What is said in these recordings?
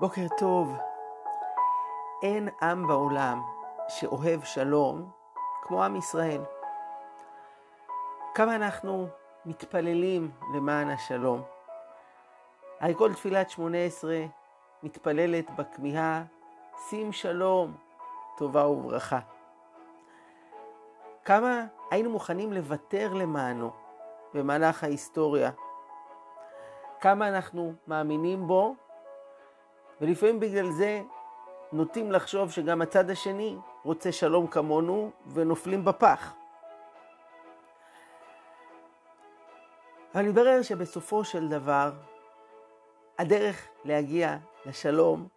בוקר טוב. אין עם בעולם שאוהב שלום כמו עם ישראל. כמה אנחנו מתפללים למען השלום. הרי כל תפילת שמונה עשרה מתפללת בכמיהה, שים שלום, טובה וברכה. כמה היינו מוכנים לוותר למענו במהלך ההיסטוריה. כמה אנחנו מאמינים בו ולפעמים בגלל זה נוטים לחשוב שגם הצד השני רוצה שלום כמונו ונופלים בפח. אבל מתברר שבסופו של דבר הדרך להגיע לשלום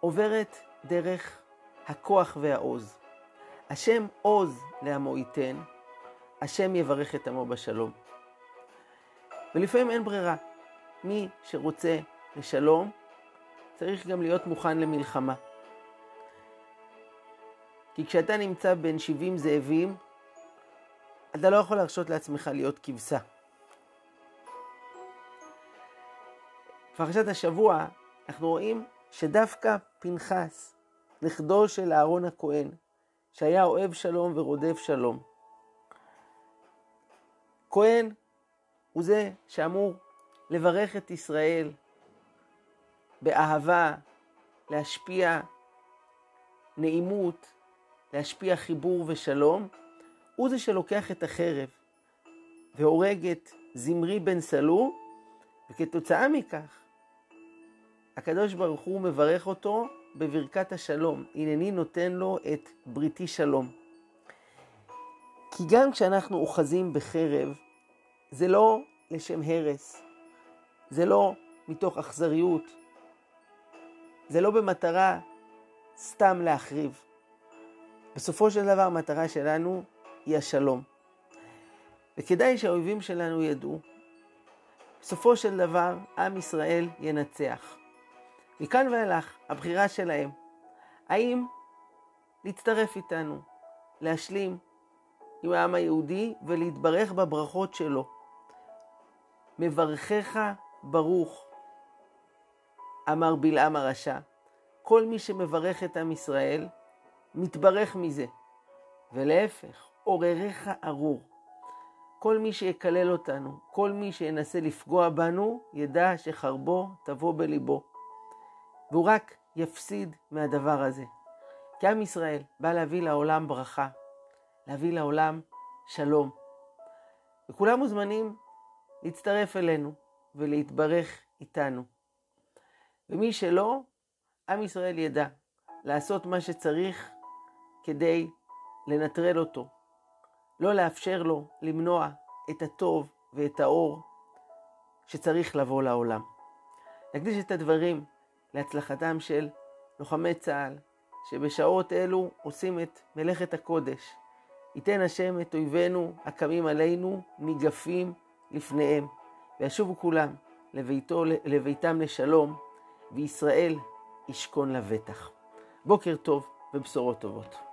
עוברת דרך הכוח והעוז. השם עוז לעמו ייתן, השם יברך את עמו בשלום. ולפעמים אין ברירה. מי שרוצה לשלום, צריך גם להיות מוכן למלחמה. כי כשאתה נמצא בין 70 זאבים, אתה לא יכול להרשות לעצמך להיות כבשה. בפרשת השבוע אנחנו רואים שדווקא פנחס, נכדו של אהרון הכהן, שהיה אוהב שלום ורודף שלום, כהן הוא זה שאמור לברך את ישראל באהבה, להשפיע נעימות, להשפיע חיבור ושלום, הוא זה שלוקח את החרב והורג את זמרי בן סלו, וכתוצאה מכך הקדוש ברוך הוא מברך אותו בברכת השלום. הנני נותן לו את בריתי שלום. כי גם כשאנחנו אוחזים בחרב, זה לא לשם הרס, זה לא מתוך אכזריות, זה לא במטרה סתם להחריב. בסופו של דבר המטרה שלנו היא השלום. וכדאי שהאויבים שלנו ידעו, בסופו של דבר עם ישראל ינצח. מכאן ואילך, הבחירה שלהם, האם להצטרף איתנו, להשלים עם העם היהודי ולהתברך בברכות שלו. מברכך ברוך, אמר בלעם הרשע. כל מי שמברך את עם ישראל, מתברך מזה. ולהפך, עורריך ארור. כל מי שיקלל אותנו, כל מי שינסה לפגוע בנו, ידע שחרבו תבוא בליבו. והוא רק יפסיד מהדבר הזה. כי עם ישראל בא להביא לעולם ברכה, להביא לעולם שלום. וכולם מוזמנים להצטרף אלינו ולהתברך איתנו. ומי שלא, עם ישראל ידע לעשות מה שצריך כדי לנטרל אותו, לא לאפשר לו למנוע את הטוב ואת האור שצריך לבוא לעולם. נקדיש את הדברים להצלחתם של לוחמי צה"ל, שבשעות אלו עושים את מלאכת הקודש. ייתן השם את אויבינו הקמים עלינו ניגפים לפניהם, וישובו כולם לביתו, לביתם לשלום, וישראל ישכון לבטח. בוקר טוב ובשורות טובות.